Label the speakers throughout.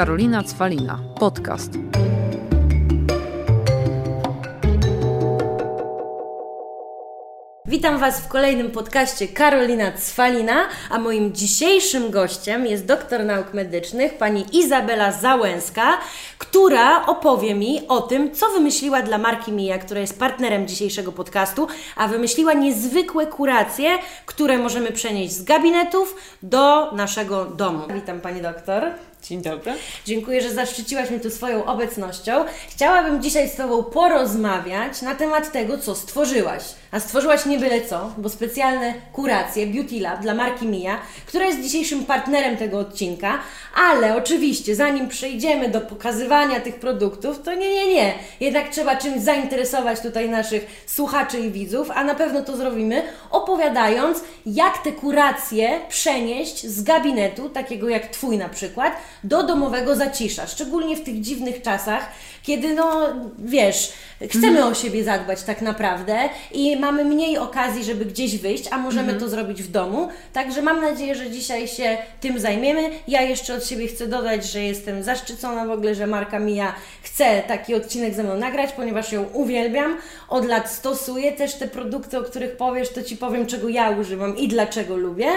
Speaker 1: Karolina Cwalina. Podcast.
Speaker 2: Witam Was w kolejnym podcaście Karolina Cwalina, a moim dzisiejszym gościem jest doktor nauk medycznych pani Izabela Załęska, która opowie mi o tym, co wymyśliła dla marki Mia, która jest partnerem dzisiejszego podcastu, a wymyśliła niezwykłe kuracje, które możemy przenieść z gabinetów do naszego domu. Witam Pani doktor.
Speaker 3: Dzień dobry.
Speaker 2: Dziękuję, że zaszczyciłaś mnie tu swoją obecnością. Chciałabym dzisiaj z Tobą porozmawiać na temat tego, co stworzyłaś. A stworzyłaś nie byle co, bo specjalne kuracje Beauty Lab dla marki Mia, która jest dzisiejszym partnerem tego odcinka, ale oczywiście zanim przejdziemy do pokazywania tych produktów, to nie, nie, nie. Jednak trzeba czymś zainteresować tutaj naszych słuchaczy i widzów, a na pewno to zrobimy, opowiadając, jak te kuracje przenieść z gabinetu, takiego jak Twój na przykład, do domowego zacisza. Szczególnie w tych dziwnych czasach, kiedy no, wiesz, chcemy o siebie zadbać tak naprawdę i mamy mniej okazji, żeby gdzieś wyjść, a możemy to zrobić w domu. Także mam nadzieję, że dzisiaj się tym zajmiemy. Ja jeszcze od siebie chcę dodać, że jestem zaszczycona w ogóle, że marka Mia chce taki odcinek ze mną nagrać, ponieważ ją uwielbiam. Od lat stosuję też te produkty, o których powiesz, to Ci powiem, czego ja używam i dlaczego lubię.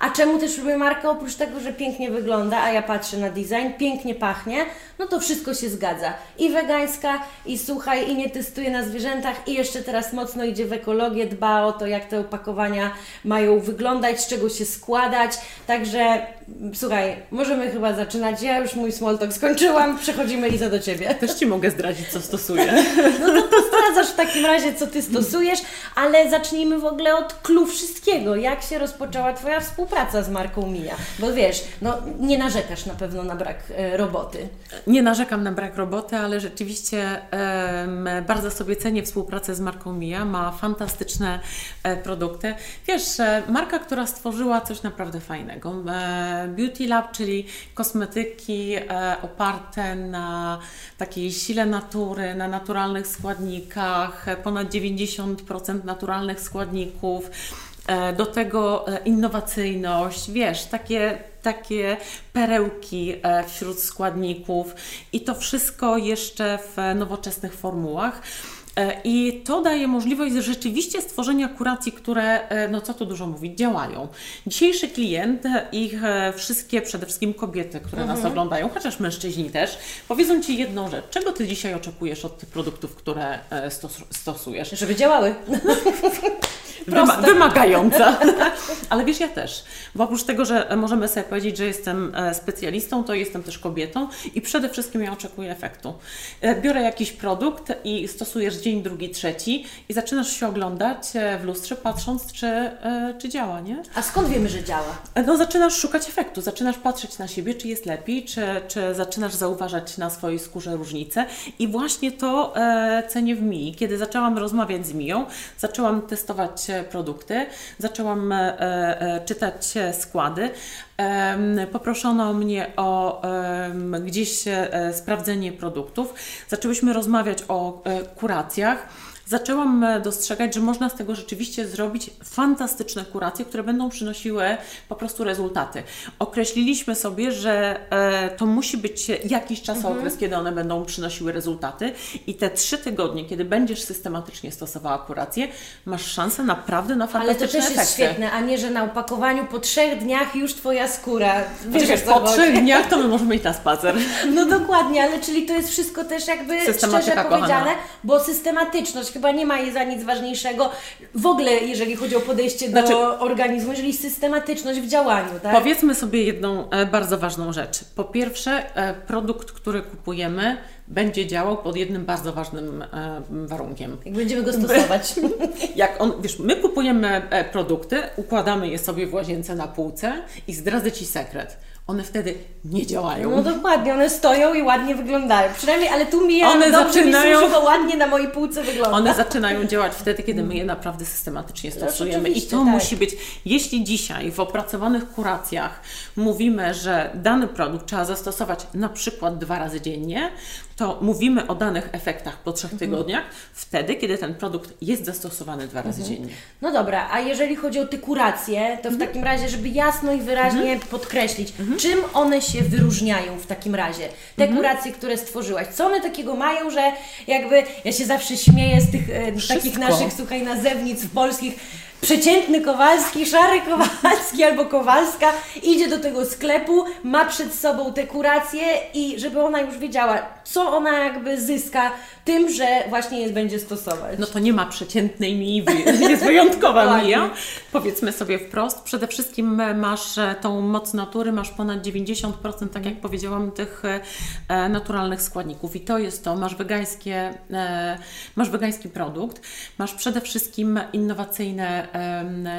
Speaker 2: A czemu też lubię markę? Oprócz tego, że pięknie wygląda, a ja patrzę na design, pięknie pachnie, no to wszystko się zgadza. I wegańska, i słuchaj, i nie testuje na zwierzętach, i jeszcze teraz mocno idzie w ekologię, dba o to, jak te opakowania mają wyglądać, z czego się składać. Także słuchaj, możemy chyba zaczynać. Ja już mój small talk skończyłam, przechodzimy Iza do Ciebie.
Speaker 3: Też Ci mogę zdradzić, co stosuję.
Speaker 2: No to, to zdradzasz w takim razie, co Ty stosujesz, ale zacznijmy w ogóle od clue wszystkiego. Jak się rozpoczęła Twoja współpraca z marką Mia? Bo wiesz, no nie narzekasz na pewno na brak e, roboty.
Speaker 3: Nie narzekam na brak roboty, ale rzeczywiście em, bardzo sobie cenię współpracę z marką Mia. Ma fantastyczne e, produkty. Wiesz, e, marka, która stworzyła coś naprawdę fajnego. E, Beauty Lab, czyli kosmetyki e, oparte na takiej sile natury, na naturalnych składnikach, ponad 90% naturalnych składników. E, Do tego e, innowacyjność, wiesz, takie, takie perełki wśród składników i to wszystko jeszcze w nowoczesnych formułach. E, I to daje możliwość rzeczywiście stworzenia kuracji, które, e, no co tu dużo mówić, działają. Dzisiejszy klient, e, ich wszystkie, przede wszystkim kobiety, które nas oglądają, chociaż mężczyźni też, powiedzą Ci jedną rzecz. Czego Ty dzisiaj oczekujesz od tych produktów, które stos stosujesz?
Speaker 2: Żeby działały.
Speaker 3: Wyma wymagająca. Ale wiesz, ja też. Bo oprócz tego, że możemy sobie powiedzieć, że jestem e, specjalistą, to jestem też kobietą i przede wszystkim ja oczekuję efektu. E, Biorę jakiś produkt i stosujesz dzień, drugi, trzeci i zaczynasz się oglądać e, w lustrze, patrząc, czy, czy działa, nie?
Speaker 2: A skąd wiemy, że działa?
Speaker 3: No, zaczynasz szukać efektu, zaczynasz patrzeć na siebie, czy jest lepiej, czy, czy zaczynasz zauważać na swojej skórze różnice. I właśnie to cenię w Mii. Kiedy zaczęłam rozmawiać z Miją, zaczęłam testować produkty, zaczęłam e, e, czytać składy. Poproszono mnie o gdzieś e, sprawdzenie produktów. Zaczęłyśmy rozmawiać o kuracjach zaczęłam e, dostrzegać, że można z tego rzeczywiście zrobić fantastyczne kuracje, które będą przynosiły po prostu rezultaty. Określiliśmy sobie, że e, to musi być jakiś czasokres, kiedy one będą przynosiły rezultaty i te trzy tygodnie, kiedy będziesz systematycznie stosowała kurację, masz szansę naprawdę na
Speaker 2: Ale
Speaker 3: fantastyczne
Speaker 2: to też jest
Speaker 3: efekty.
Speaker 2: świetne, a nie, że na opakowaniu po trzech dniach już Twoja skóra. Wiesz,
Speaker 3: po
Speaker 2: chodzi.
Speaker 3: trzech dniach to my możemy iść na spacer.
Speaker 2: No dokładnie, ale czyli to jest wszystko też jakby szczerze
Speaker 3: kochana.
Speaker 2: powiedziane, bo systematyczność chyba nie ma jej za nic ważniejszego w ogóle, jeżeli chodzi o podejście do
Speaker 3: Znaczy-
Speaker 2: organizmu, jeżeli systematyczność w działaniu, tak?
Speaker 3: Powiedzmy sobie jedną e, bardzo ważną rzecz. Po pierwsze, e, produkt, który kupujemy, będzie działał pod jednym bardzo ważnym e, warunkiem.
Speaker 2: Jak będziemy go stosować.
Speaker 3: Jak on, wiesz, my kupujemy produkty, układamy je sobie w łazience na półce i zdradzę Ci sekret. One wtedy nie działają.
Speaker 2: No dokładnie, one stoją i ładnie wyglądają. Przynajmniej, ale tu mi
Speaker 3: One
Speaker 2: dobrze
Speaker 3: zaczynają-
Speaker 2: mi ładnie na mojej półce wygląda.
Speaker 3: One zaczynają działać wtedy, kiedy my je naprawdę systematycznie stosujemy. I
Speaker 2: rzeczywiście,
Speaker 3: to
Speaker 2: tak.
Speaker 3: musi być, jeśli dzisiaj w opracowanych kuracjach mówimy, że dany produkt trzeba zastosować na przykład dwa razy dziennie, to mówimy o danych efektach po trzech tygodniach, wtedy, kiedy ten produkt jest zastosowany dwa razy dziennie.
Speaker 2: No dobra, a jeżeli chodzi o te kuracje, to w takim razie, żeby jasno i wyraźnie podkreślić, czym one się wyróżniają w takim razie? Te kuracje, które stworzyłaś, co one takiego mają, że jakby, ja się zawsze śmieję z tych e, takich naszych, słuchaj, nazewnic polskich, przeciętny Kowalski, szary Kowalski albo Kowalska idzie do tego sklepu, ma przed sobą te kuracje i żeby ona już wiedziała, co ona jakby zyska tym, że właśnie je będzie stosować.
Speaker 3: No to nie ma przeciętnej mii, wy- jest wyjątkowa mija. Powiedzmy sobie wprost, przede wszystkim e, masz e, tą moc natury, masz ponad 90%, tak jak powiedziałam, tych e, naturalnych składników i to jest to, masz wegańskie, masz wegański produkt, masz przede wszystkim innowacyjne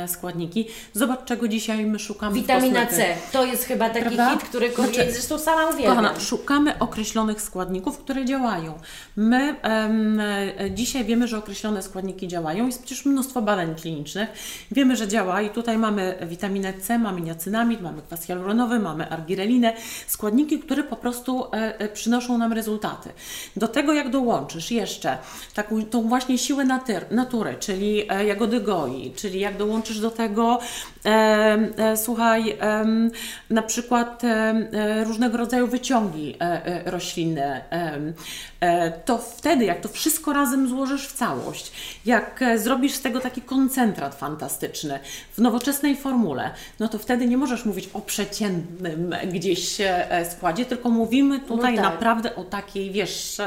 Speaker 3: składniki. Zobacz, czego dzisiaj my szukamy w
Speaker 2: Witamina C, to jest chyba taki
Speaker 3: Prawda?
Speaker 2: hit, który
Speaker 3: znaczy,
Speaker 2: zresztą sama uwielbiam.
Speaker 3: Kochana, szukamy określonych składników, które działają. My e, dzisiaj wiemy, że określone składniki działają. Jest przecież mnóstwo badań klinicznych. Wiemy, że działa i tutaj mamy witaminę C, mamy niacynamid, mamy kwas hialuronowy, mamy argirelinę. Składniki, które po prostu e, e, przynoszą nam rezultaty. Do tego jak dołączysz jeszcze taką tą właśnie siłę natury, czyli jagody goi, czyli jak dołączysz do tego słuchaj, na przykład różnego rodzaju wyciągi roślinne, e, to wtedy, jak to wszystko razem złożysz w całość, jak e, zrobisz z tego taki koncentrat fantastyczny w nowoczesnej formule, no to wtedy nie możesz mówić o przeciętnym gdzieś e, składzie, tylko mówimy tutaj
Speaker 2: tak.
Speaker 3: naprawdę o takiej, wiesz,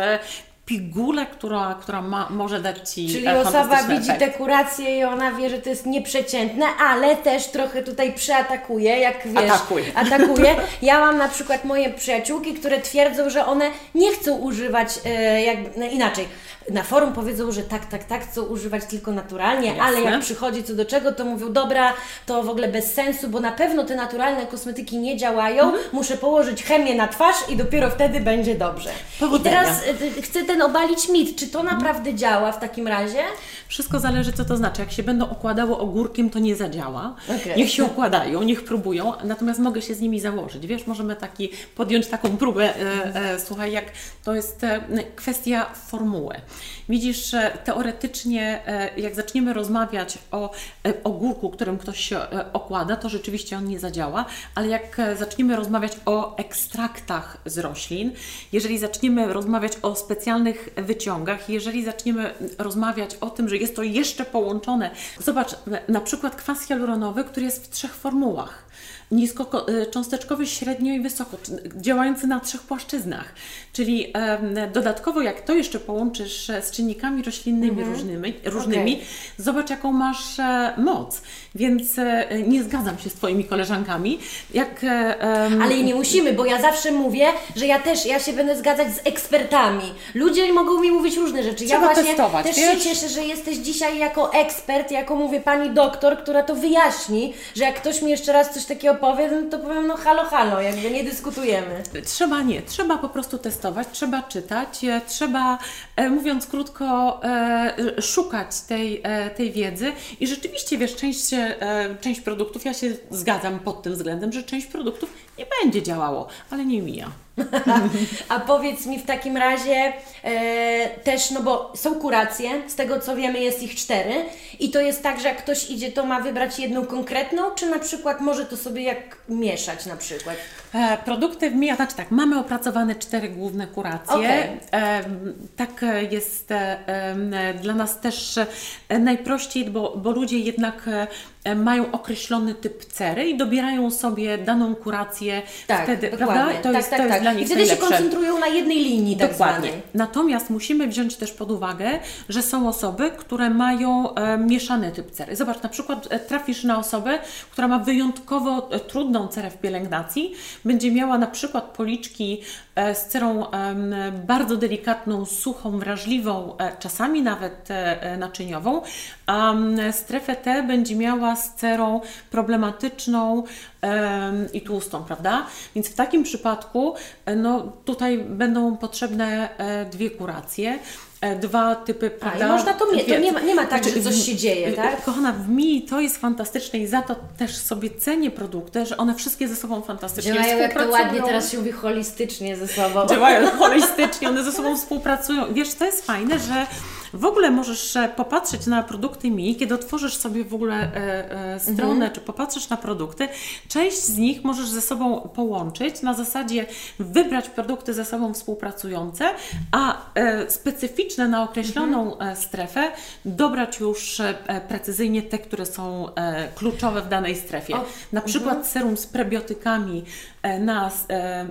Speaker 3: pigule, która, która ma, może dać Ci
Speaker 2: Czyli
Speaker 3: e,
Speaker 2: osoba widzi
Speaker 3: efekt.
Speaker 2: te kuracje i ona wie, że to jest nieprzeciętne, ale też trochę tutaj przeatakuje, jak wiesz,
Speaker 3: Atakuje.
Speaker 2: atakuje. Ja mam na przykład moje przyjaciółki, które twierdzą, że one nie chcą używać e, jakby, no inaczej. Na forum powiedzą, że tak, tak, tak, chcą używać tylko naturalnie,
Speaker 3: Jasne.
Speaker 2: ale jak przychodzi co do czego, to mówią, dobra, to w ogóle bez sensu, bo na pewno te naturalne kosmetyki nie działają,
Speaker 3: Mhm.
Speaker 2: muszę położyć chemię na twarz i dopiero wtedy będzie dobrze. I
Speaker 3: Powodzenia.
Speaker 2: teraz e, chcę ten obalić mit, czy to
Speaker 3: Mhm.
Speaker 2: naprawdę działa w takim razie?
Speaker 3: Wszystko zależy, co to znaczy. Jak się będą okładało ogórkiem, to nie zadziała.
Speaker 2: Okej.
Speaker 3: Niech się układają, niech próbują, natomiast mogę się z nimi założyć. Wiesz, możemy taki podjąć taką próbę. E, e, słuchaj, jak to jest e, kwestia formuły. Widzisz, e, teoretycznie, e, jak zaczniemy rozmawiać o e, ogórku, którym ktoś się e, okłada, to rzeczywiście on nie zadziała, ale jak zaczniemy rozmawiać o ekstraktach z roślin, jeżeli zaczniemy rozmawiać o specjalnych wyciągach, jeżeli zaczniemy rozmawiać o tym, że jest to jeszcze połączone, zobacz, na przykład kwas hialuronowy, który jest w trzech formułach. Niskocząsteczkowy, średnio i wysoko, działający na trzech płaszczyznach. Czyli dodatkowo, jak to jeszcze połączysz e, z czynnikami roślinnymi różnymi, różnymi
Speaker 2: Okej.
Speaker 3: zobacz jaką masz e, moc. Więc e, nie zgadzam się z Twoimi koleżankami. Jak, em,
Speaker 2: Ale i nie musimy, bo ja zawsze mówię, że ja też, ja się będę zgadzać z ekspertami. Ludzie mogą mi mówić różne rzeczy.
Speaker 3: Trzeba
Speaker 2: ja właśnie
Speaker 3: testować,
Speaker 2: też
Speaker 3: wiesz?
Speaker 2: się cieszę, że jesteś dzisiaj jako ekspert, jako mówię pani doktor, która to wyjaśni, że jak ktoś mi jeszcze raz coś takiego powie, no to powiem no halo, halo, jakby nie dyskutujemy.
Speaker 3: Trzeba nie, trzeba po prostu testować, trzeba czytać, e, trzeba, e, mówiąc krótko, e, szukać tej, tej wiedzy i rzeczywiście, wiesz, część, część produktów, ja się zgadzam pod tym względem, że część produktów nie będzie działało, ale nie mija.
Speaker 2: A powiedz mi w takim razie e, też, no bo są kuracje, z tego co wiemy jest ich cztery i to jest tak, że jak ktoś idzie, to ma wybrać jedną konkretną, czy na przykład może to sobie jak mieszać na przykład?
Speaker 3: E, Produkty w Mija, znaczy tak, mamy opracowane cztery główne kuracje.
Speaker 2: Okej.
Speaker 3: E, tak jest e, dla nas też e, najprościej, bo, bo ludzie jednak e, mają określony typ cery i dobierają sobie daną kurację wtedy,
Speaker 2: dokładnie.
Speaker 3: prawda? To
Speaker 2: tak,
Speaker 3: jest,
Speaker 2: tak,
Speaker 3: to jest
Speaker 2: tak.
Speaker 3: dla
Speaker 2: I
Speaker 3: nich
Speaker 2: wtedy się
Speaker 3: najlepsze.
Speaker 2: koncentrują na jednej linii tak
Speaker 3: Dokładnie.
Speaker 2: zwanej.
Speaker 3: Natomiast musimy wziąć też pod uwagę, że są osoby, które mają e, mieszany typ cery. Zobacz, na przykład e, trafisz na osobę, która ma wyjątkowo e, trudną cerę w pielęgnacji, będzie miała na przykład policzki e, z cerą bardzo delikatną, suchą, wrażliwą, e, czasami nawet e, e, naczyniową, a strefę T będzie miała z cerą problematyczną em, i tłustą, prawda? Więc w takim przypadku e, no, tutaj będą potrzebne e, dwie kuracje. E, Dwa typy,
Speaker 2: A,
Speaker 3: prawda?
Speaker 2: i można to mieć, to nie ma, nie ma tak, że
Speaker 3: Znaczy,
Speaker 2: coś
Speaker 3: w-
Speaker 2: się dzieje, tak?
Speaker 3: Kochana, w Mi to jest fantastyczne i za to też sobie cenię produkty, że one wszystkie ze sobą fantastycznie
Speaker 2: Działają jak to ładnie teraz się mówi holistycznie ze sobą.
Speaker 3: Działają holistycznie, one ze sobą współpracują. Wiesz, to jest fajne, że w ogóle możesz e, popatrzeć na produkty Mi, kiedy otworzysz sobie w ogóle e, e, stronę,
Speaker 2: Mhm.
Speaker 3: czy popatrzysz na produkty, część z nich możesz ze sobą połączyć, na zasadzie wybrać produkty ze sobą współpracujące, a e, specyficzne na określoną
Speaker 2: Mhm.
Speaker 3: e, strefę dobrać już e, precyzyjnie te, które są e, kluczowe w danej strefie.
Speaker 2: O,
Speaker 3: Na przykład
Speaker 2: mhm.
Speaker 3: serum z prebiotykami na s- e,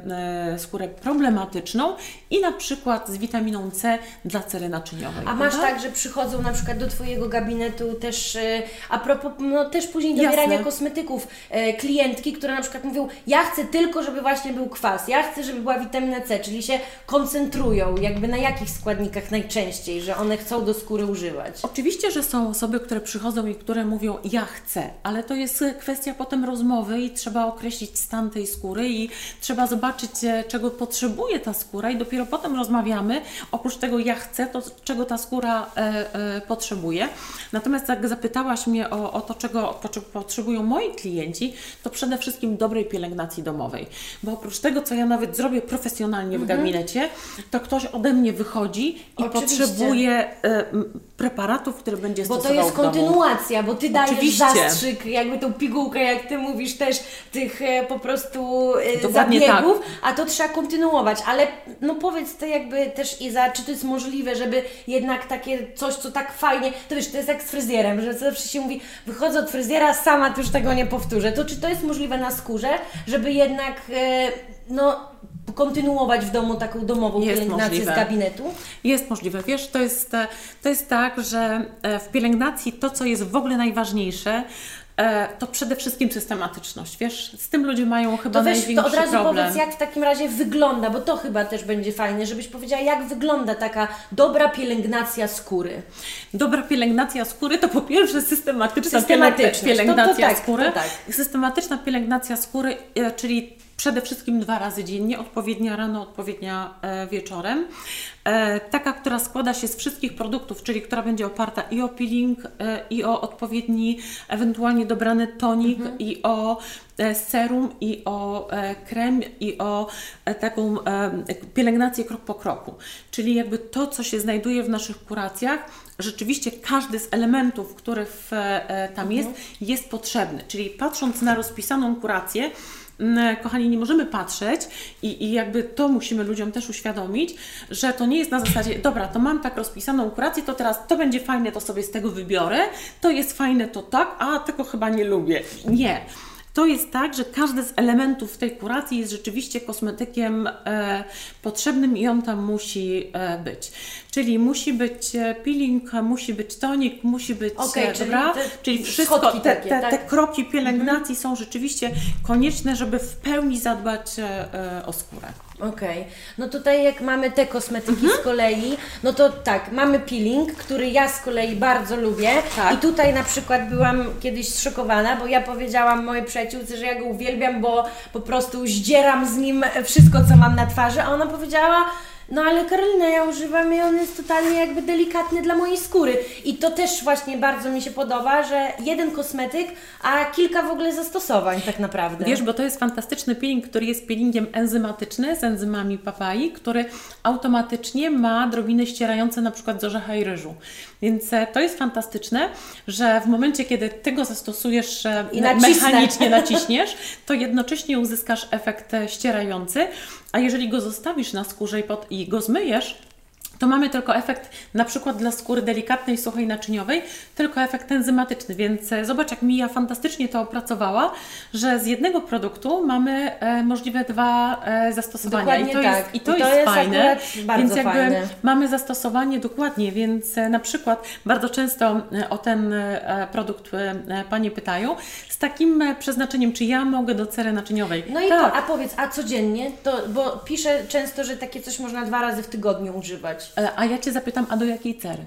Speaker 3: e, skórę problematyczną i na przykład z witaminą C dla cery naczyniowej.
Speaker 2: A masz tak, że przychodzą na przykład do Twojego gabinetu też, e, a propos, no też później
Speaker 3: Jasne.
Speaker 2: dobierania kosmetyków, e, klientki, które na przykład mówią, ja chcę tylko, żeby właśnie był kwas, ja chcę, żeby była witamina C, czyli się koncentrują, jakby na jakich składnikach najczęściej, że one chcą do skóry używać.
Speaker 3: Oczywiście, że są osoby, które przychodzą i które mówią, ja chcę, ale to jest e, kwestia potem rozmowy i trzeba określić stan tej skóry i trzeba zobaczyć, e, czego potrzebuje ta skóra i dopiero potem rozmawiamy, oprócz tego ja chcę, to czego ta skóra e, e, potrzebuje. Natomiast jak zapytałaś mnie o, o to, czego potrze- potrzebują moi klienci, to przede wszystkim dobrej pielęgnacji domowej, bo oprócz tego, co ja nawet zrobię profesjonalnie w gabinecie, to ktoś ode mnie wychodzi i
Speaker 2: Oczywiście.
Speaker 3: potrzebuje e, preparatów, które będzie
Speaker 2: Bo to
Speaker 3: stosował
Speaker 2: jest
Speaker 3: w domu.
Speaker 2: kontynuacja, bo ty dajesz
Speaker 3: Oczywiście.
Speaker 2: zastrzyk, jakby tą pigułkę, jak ty mówisz, też tych e, po prostu e,
Speaker 3: Dokładnie tak.
Speaker 2: zabiegów, a to trzeba kontynuować. Ale no powiedz to jakby też Iza, czy to jest możliwe, żeby jednak takie coś, co tak fajnie, to wiesz, to jest jak z fryzjerem, że zawsze się mówi, wychodzę od fryzjera, sama to już tego nie powtórzę. To czy to jest możliwe na skórze, żeby jednak e, no kontynuować w domu taką domową
Speaker 3: Jest
Speaker 2: pielęgnację
Speaker 3: możliwe.
Speaker 2: z gabinetu?
Speaker 3: Jest możliwe. Wiesz, to jest, to jest tak, że e, w pielęgnacji to, co jest w ogóle najważniejsze, to przede wszystkim systematyczność. Wiesz, z tym ludzie mają chyba
Speaker 2: To weź,
Speaker 3: największy
Speaker 2: to od razu
Speaker 3: problem.
Speaker 2: powiedz, jak w takim razie wygląda, bo to chyba też będzie fajne, żebyś powiedziała, jak wygląda taka dobra pielęgnacja skóry.
Speaker 3: Dobra pielęgnacja skóry to po pierwsze systematyczna pielęgnacja
Speaker 2: To- to tak,
Speaker 3: skóry.
Speaker 2: tak.
Speaker 3: Systematyczna pielęgnacja skóry, e, czyli przede wszystkim dwa razy dziennie, odpowiednia rano, odpowiednia e, wieczorem. E, taka, która składa się z wszystkich produktów, czyli która będzie oparta i o peeling, e, i o odpowiedni, ewentualnie dobrany tonik,
Speaker 2: Mhm.
Speaker 3: i o serum, i o krem, i o taką pielęgnację krok po kroku. Czyli jakby to, co się znajduje w naszych kuracjach, rzeczywiście każdy z elementów, który w, tam jest, jest potrzebny. Czyli patrząc na rozpisaną kurację, kochani, nie możemy patrzeć i, i jakby to musimy ludziom też uświadomić, że to nie jest na zasadzie, dobra, to mam tak rozpisaną kurację, to teraz to będzie fajne, to sobie z tego wybiorę, to jest fajne, to tak, a tego chyba nie lubię. Nie. To jest tak, że każdy z elementów tej kuracji jest rzeczywiście kosmetykiem e, potrzebnym i on tam musi e, być. Czyli musi być e, peeling, musi być tonik, musi być, e,
Speaker 2: czyli
Speaker 3: dobra?
Speaker 2: te
Speaker 3: czyli wszystko, te,
Speaker 2: takie,
Speaker 3: te,
Speaker 2: tak?
Speaker 3: te kroki pielęgnacji są rzeczywiście konieczne, żeby w pełni zadbać e, e, o skórę.
Speaker 2: Okej, no tutaj jak mamy te kosmetyki
Speaker 3: Mhm.
Speaker 2: z kolei, no to tak, mamy peeling, który ja z kolei bardzo lubię
Speaker 3: Tak.
Speaker 2: i tutaj na przykład byłam kiedyś zszokowana, bo ja powiedziałam mojej przyjaciółce, że ja go uwielbiam, bo po prostu zdzieram z nim wszystko, co mam na twarzy, a ona powiedziała, no ale Karolina, ja używam i on jest totalnie jakby delikatny dla mojej skóry. I to też właśnie bardzo mi się podoba, że jeden kosmetyk, a kilka w ogóle zastosowań tak naprawdę.
Speaker 3: Wiesz, bo to jest fantastyczny peeling, który jest peelingiem enzymatyczny z enzymami papai, który automatycznie ma drobiny ścierające na przykład z orzecha i ryżu. Więc e, to jest fantastyczne, że w momencie, kiedy Ty go zastosujesz e,
Speaker 2: I nacisnę.
Speaker 3: mechanicznie, naciśniesz, to jednocześnie uzyskasz efekt e, ścierający, a jeżeli go zostawisz na skórze i, pod, i go zmyjesz, to mamy tylko efekt, na przykład dla skóry delikatnej, suchej, naczyniowej, tylko efekt enzymatyczny, więc e, zobacz jak Mija fantastycznie to opracowała, że z jednego produktu mamy e, możliwe dwa e, zastosowania
Speaker 2: Dokładnie
Speaker 3: i to
Speaker 2: tak.
Speaker 3: jest, i to
Speaker 2: I to
Speaker 3: jest,
Speaker 2: jest
Speaker 3: fajne, więc jakby
Speaker 2: fajne.
Speaker 3: mamy zastosowanie dokładnie, więc na przykład bardzo często o ten produkt Panie pytają, z takim przeznaczeniem, czy ja mogę do cery naczyniowej.
Speaker 2: No i
Speaker 3: tak.
Speaker 2: po, a powiedz, a codziennie? To, bo piszę często, że takie coś można dwa razy w tygodniu używać.
Speaker 3: E, A ja Cię zapytam, a do jakiej cery?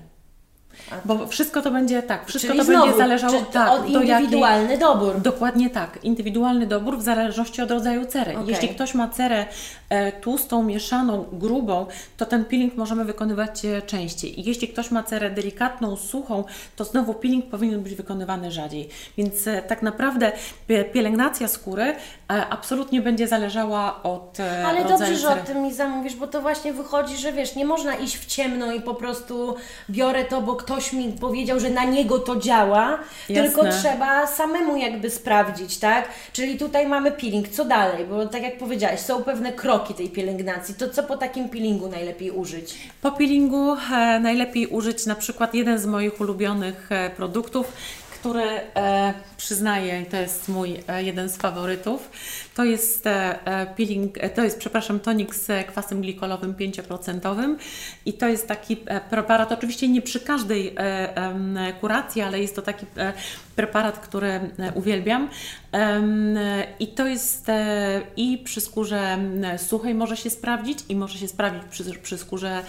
Speaker 3: Bo wszystko to będzie tak, wszystko
Speaker 2: Czyli
Speaker 3: to
Speaker 2: znowu,
Speaker 3: będzie zależało
Speaker 2: czy-
Speaker 3: tak,
Speaker 2: od
Speaker 3: do jakiej-
Speaker 2: indywidualny dobór.
Speaker 3: Dokładnie tak. Indywidualny dobór w zależności od rodzaju cery.
Speaker 2: Okej.
Speaker 3: Jeśli ktoś ma cerę e, tłustą, mieszaną, grubą, to ten peeling możemy wykonywać e, częściej. I jeśli ktoś ma cerę delikatną, suchą, to znowu peeling powinien być wykonywany rzadziej. Więc e, tak naprawdę pie- pielęgnacja skóry absolutnie będzie zależała od e,
Speaker 2: Ale dobrze, że o tym mi zamówisz, bo to właśnie wychodzi, że wiesz, nie można iść w ciemno i po prostu biorę to, bo ktoś mi powiedział, że na niego to działa,
Speaker 3: Jasne.
Speaker 2: tylko trzeba samemu jakby sprawdzić, tak? Czyli tutaj mamy peeling, co dalej? Bo tak jak powiedziałaś, są pewne kroki tej pielęgnacji, to co po takim peelingu najlepiej użyć?
Speaker 3: Po peelingu e, najlepiej użyć na przykład jeden z moich ulubionych e, produktów, który e, przyznaję, to jest mój e, jeden z faworytów. To jest e, e, peeling, e, to jest, przepraszam, tonik z kwasem glikolowym 5% i to jest taki preparat, oczywiście nie przy każdej kuracji, ale jest to taki preparat, który uwielbiam. I to jest i przy skórze suchej może się sprawdzić i może się sprawdzić przy, przy skórze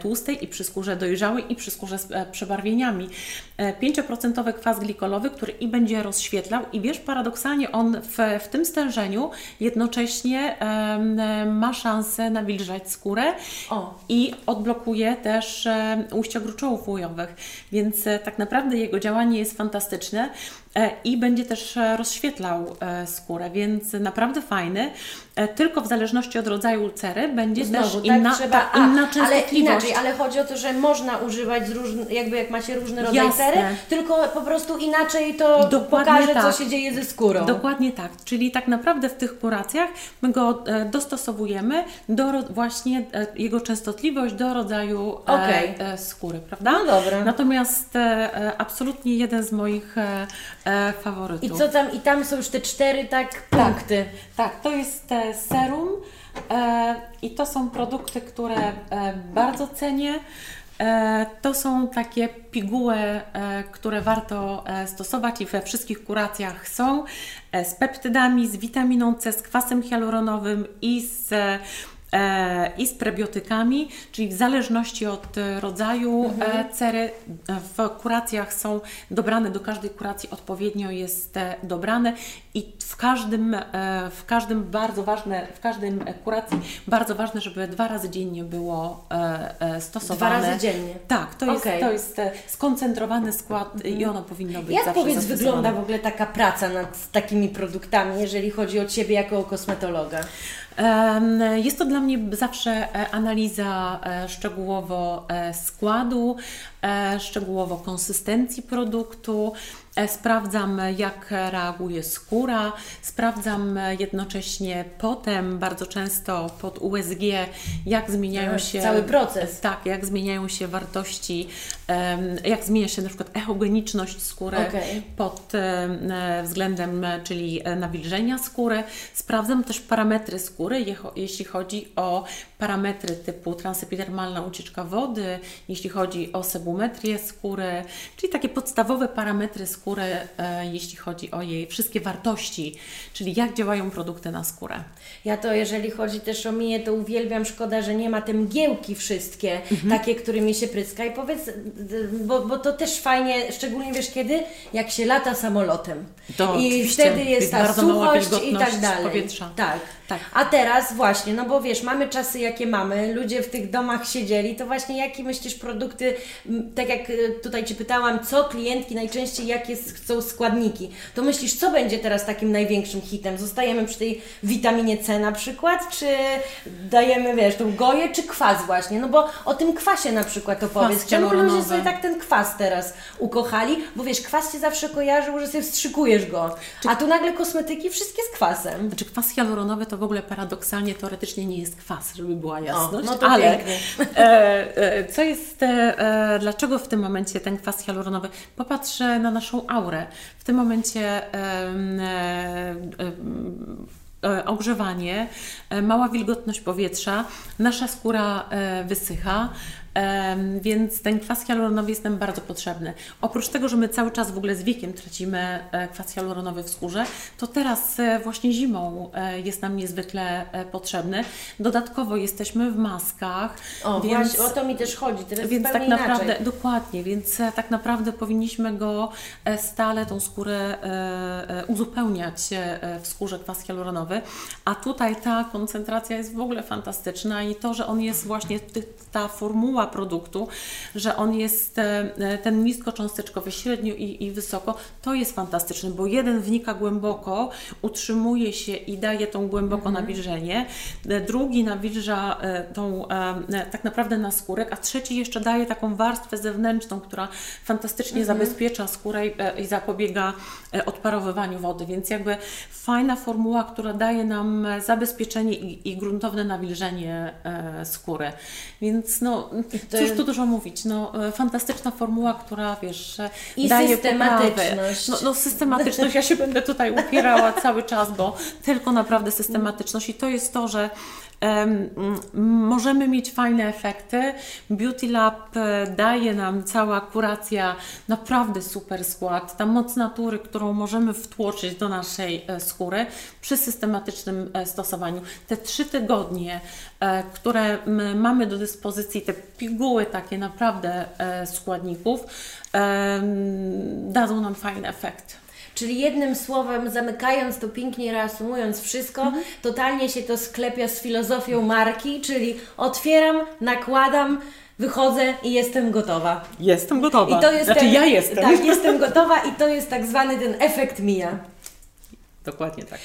Speaker 3: tłustej i przy skórze dojrzałej i przy skórze z przebarwieniami. E, 5% kwas glikolowy, który i będzie rozświetlał i wiesz, paradoksalnie on w, w tym stężeniu jednocześnie em, e, ma szansę nawilżać skórę
Speaker 2: O.
Speaker 3: i odblokuje też ujścia gruczołów więc e, tak naprawdę jego działanie jest fantastyczne e, i będzie też e, rozświetlał skórę, więc naprawdę fajny, tylko w zależności od rodzaju cery będzie
Speaker 2: Znowu,
Speaker 3: też
Speaker 2: tak
Speaker 3: inna,
Speaker 2: trzeba,
Speaker 3: ta, inna
Speaker 2: a, ale inaczej, ale chodzi o to, że można używać jakby jak macie różne rodzaje
Speaker 3: Jasne.
Speaker 2: cery, tylko po prostu inaczej to
Speaker 3: Dokładnie
Speaker 2: pokaże,
Speaker 3: tak.
Speaker 2: co się dzieje ze skórą.
Speaker 3: Dokładnie tak, czyli tak naprawdę w tych kuracjach my go e, dostosowujemy do właśnie e, jego częstotliwość do rodzaju e, e, skóry, prawda?
Speaker 2: No dobra.
Speaker 3: Natomiast e, e, absolutnie jeden z moich e, e, faworytów.
Speaker 2: I co tam, i tam są już te cztery tak punkty.
Speaker 3: Tak, to jest serum e, i to są produkty, które e, bardzo cenię. E, to są takie piguły, które warto stosować i we wszystkich kuracjach są z peptydami, z witaminą C, z kwasem hialuronowym i z i z prebiotykami, czyli w zależności od e, rodzaju e, cery e, w kuracjach są dobrane, do każdej kuracji odpowiednio jest e, dobrane i w każdym, e, w każdym bardzo ważne, w każdym e, kuracji bardzo ważne, żeby dwa razy dziennie było e, e, stosowane.
Speaker 2: Dwa razy dziennie.
Speaker 3: Tak, to jest,
Speaker 2: Okej. Mhm.
Speaker 3: to jest e, skoncentrowany skład i ono powinno być
Speaker 2: Jak powiedz wygląda w ogóle taka praca nad takimi produktami, jeżeli chodzi o Ciebie jako kosmetologa?
Speaker 3: Jest to dla mnie zawsze e, analiza e, szczegółowo e, składu, szczegółowo konsystencji produktu. E, Sprawdzam, e, jak reaguje skóra, sprawdzam e, jednocześnie potem, bardzo często pod USG, jak zmieniają
Speaker 2: Tak,
Speaker 3: się.
Speaker 2: cały proces.
Speaker 3: Tak, jak zmieniają się wartości, jak zmienia się na przykład echogeniczność skóry
Speaker 2: Okej.
Speaker 3: pod e, względem, e, czyli e, nawilżenia skóry. Sprawdzam też parametry skóry, jeśli chodzi o parametry typu transepidermalna ucieczka wody, jeśli chodzi o sebumetrię skóry, czyli takie podstawowe parametry skóry, e, jeśli chodzi o jej wszystkie wartości, czyli jak działają produkty na skórę.
Speaker 2: Ja to, jeżeli chodzi też o mnie, to uwielbiam, szkoda, że nie ma te mgiełki wszystkie,
Speaker 3: Mhm.
Speaker 2: takie, którymi się pryska. I powiedz, bo, bo to też fajnie, szczególnie wiesz kiedy? Jak się lata samolotem.
Speaker 3: To
Speaker 2: I wtedy jest
Speaker 3: jest
Speaker 2: ta suchość i tak dalej.
Speaker 3: powietrza.
Speaker 2: Tak.
Speaker 3: Tak.
Speaker 2: A teraz właśnie, no bo wiesz, mamy czasy jakie mamy, ludzie w tych domach siedzieli, to właśnie jakie myślisz produkty, tak jak y, tutaj Cię pytałam, co klientki najczęściej, jakie s- chcą składniki, to myślisz, co będzie teraz takim największym hitem? Zostajemy przy tej witaminie C na przykład, czy dajemy, wiesz, tą goję, czy kwas właśnie? No bo o tym kwasie na przykład opowiedz. Czemu ludzie sobie tak ten kwas teraz ukochali? Bo wiesz, kwas Cię zawsze kojarzył, że sobie wstrzykujesz go, a tu nagle kosmetyki wszystkie z kwasem.
Speaker 3: Znaczy kwas hialuronowy to w ogóle paradoksalnie, teoretycznie nie jest kwas, żeby była jasność,
Speaker 2: no to
Speaker 3: ale e, e, co jest, e, e, dlaczego w tym momencie ten kwas hialuronowy? Popatrz na naszą aurę. W tym momencie e, e, e, ogrzewanie, mała wilgotność powietrza, nasza skóra wysycha. Więc ten kwas hialuronowy jest nam bardzo potrzebny. Oprócz tego, że my cały czas w ogóle z wiekiem tracimy e, kwas hialuronowy w skórze, to teraz e, właśnie zimą e, jest nam niezwykle potrzebny. Dodatkowo jesteśmy w maskach,
Speaker 2: O,
Speaker 3: więc,
Speaker 2: właśnie, o to mi też chodzi. Teraz
Speaker 3: więc tak naprawdę,
Speaker 2: inaczej.
Speaker 3: dokładnie, więc tak naprawdę powinniśmy go stale, tą skórę uzupełniać w skórze kwas hialuronowy, a tutaj ta koncentracja jest w ogóle fantastyczna i to, że on jest właśnie ta formuła produktu, że on jest e, e, ten niskocząsteczkowy, średnio i, i wysoko, to jest fantastyczne, bo jeden wnika głęboko, utrzymuje się i daje tą głęboko nawilżenie, e, drugi nawilża tą tak naprawdę na skórek, a trzeci jeszcze daje taką warstwę zewnętrzną, która fantastycznie zabezpiecza skórę i, zapobiega odparowywaniu wody, więc jakby fajna formuła, która daje nam zabezpieczenie i, i gruntowne nawilżenie skóry. Więc no, cóż tu dużo mówić, no, e, fantastyczna formuła, która wiesz,
Speaker 2: I
Speaker 3: daje
Speaker 2: systematyczność.
Speaker 3: No, no systematyczność, ja się będę tutaj upierała cały czas, bo tylko naprawdę systematyczność. I to jest to, że możemy mieć fajne efekty. Beauty Lab e, daje nam cała kuracja naprawdę super skład, ta moc natury, którą możemy wtłoczyć do naszej e, skóry przy systematycznym e, stosowaniu. Te trzy tygodnie, które mamy do dyspozycji, te piguły takie naprawdę składników, dadzą nam fajny efekt.
Speaker 2: Czyli jednym słowem, zamykając to pięknie, reasumując wszystko,
Speaker 3: Mhm.
Speaker 2: totalnie się to sklepia z filozofią marki, czyli otwieram, nakładam, wychodzę i jestem gotowa.
Speaker 3: Jestem gotowa.
Speaker 2: I to jest
Speaker 3: znaczy
Speaker 2: ten,
Speaker 3: ja jestem.
Speaker 2: Tak, jestem gotowa i to jest tak zwany ten efekt mija.
Speaker 3: Dokładnie tak.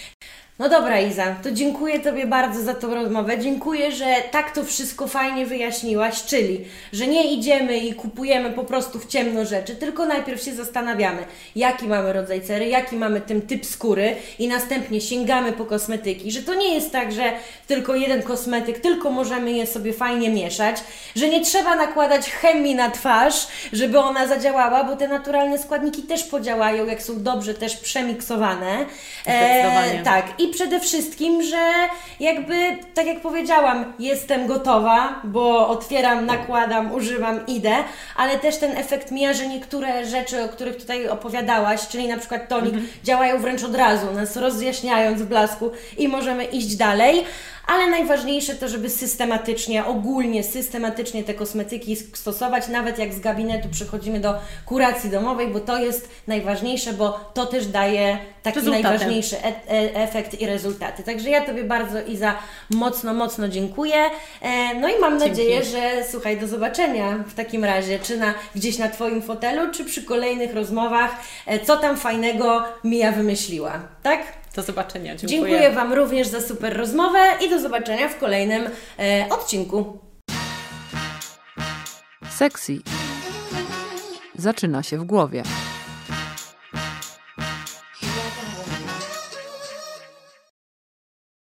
Speaker 2: No dobra, Iza, to dziękuję Tobie bardzo za tą rozmowę. Dziękuję, że tak to wszystko fajnie wyjaśniłaś, czyli, że nie idziemy i kupujemy po prostu w ciemno rzeczy, tylko najpierw się zastanawiamy, jaki mamy rodzaj cery, jaki mamy ten typ skóry i następnie sięgamy po kosmetyki, że to nie jest tak, że tylko jeden kosmetyk, tylko możemy je sobie fajnie mieszać, że nie trzeba nakładać chemii na twarz, żeby ona zadziałała, bo te naturalne składniki też podziałają, jak są dobrze też przemiksowane.
Speaker 3: Zdecydowanie.
Speaker 2: tak, i przede wszystkim, że jakby, tak jak powiedziałam, jestem gotowa, bo otwieram, nakładam, używam, idę, ale też ten efekt mija, że niektóre rzeczy, o których tutaj opowiadałaś, czyli na przykład tonik, działają wręcz od razu, nas rozjaśniając w blasku i możemy iść dalej. Ale najważniejsze to, żeby systematycznie, ogólnie systematycznie te kosmetyki stosować, nawet jak z gabinetu przechodzimy do kuracji domowej, bo to jest najważniejsze, bo to też daje taki najważniejszy e- e- efekt i rezultaty. Także ja Tobie bardzo Iza mocno, mocno dziękuję. E, no i mam
Speaker 3: Dzięki.
Speaker 2: nadzieję, że słuchaj, do zobaczenia w takim razie, czy na, gdzieś na Twoim fotelu, czy przy kolejnych rozmowach, e, co tam fajnego Mija wymyśliła. Tak?
Speaker 3: Do zobaczenia. Dziękuję.
Speaker 2: Dziękuję Wam również za super rozmowę i do zobaczenia w kolejnym e, odcinku.
Speaker 1: Sexy zaczyna się w głowie.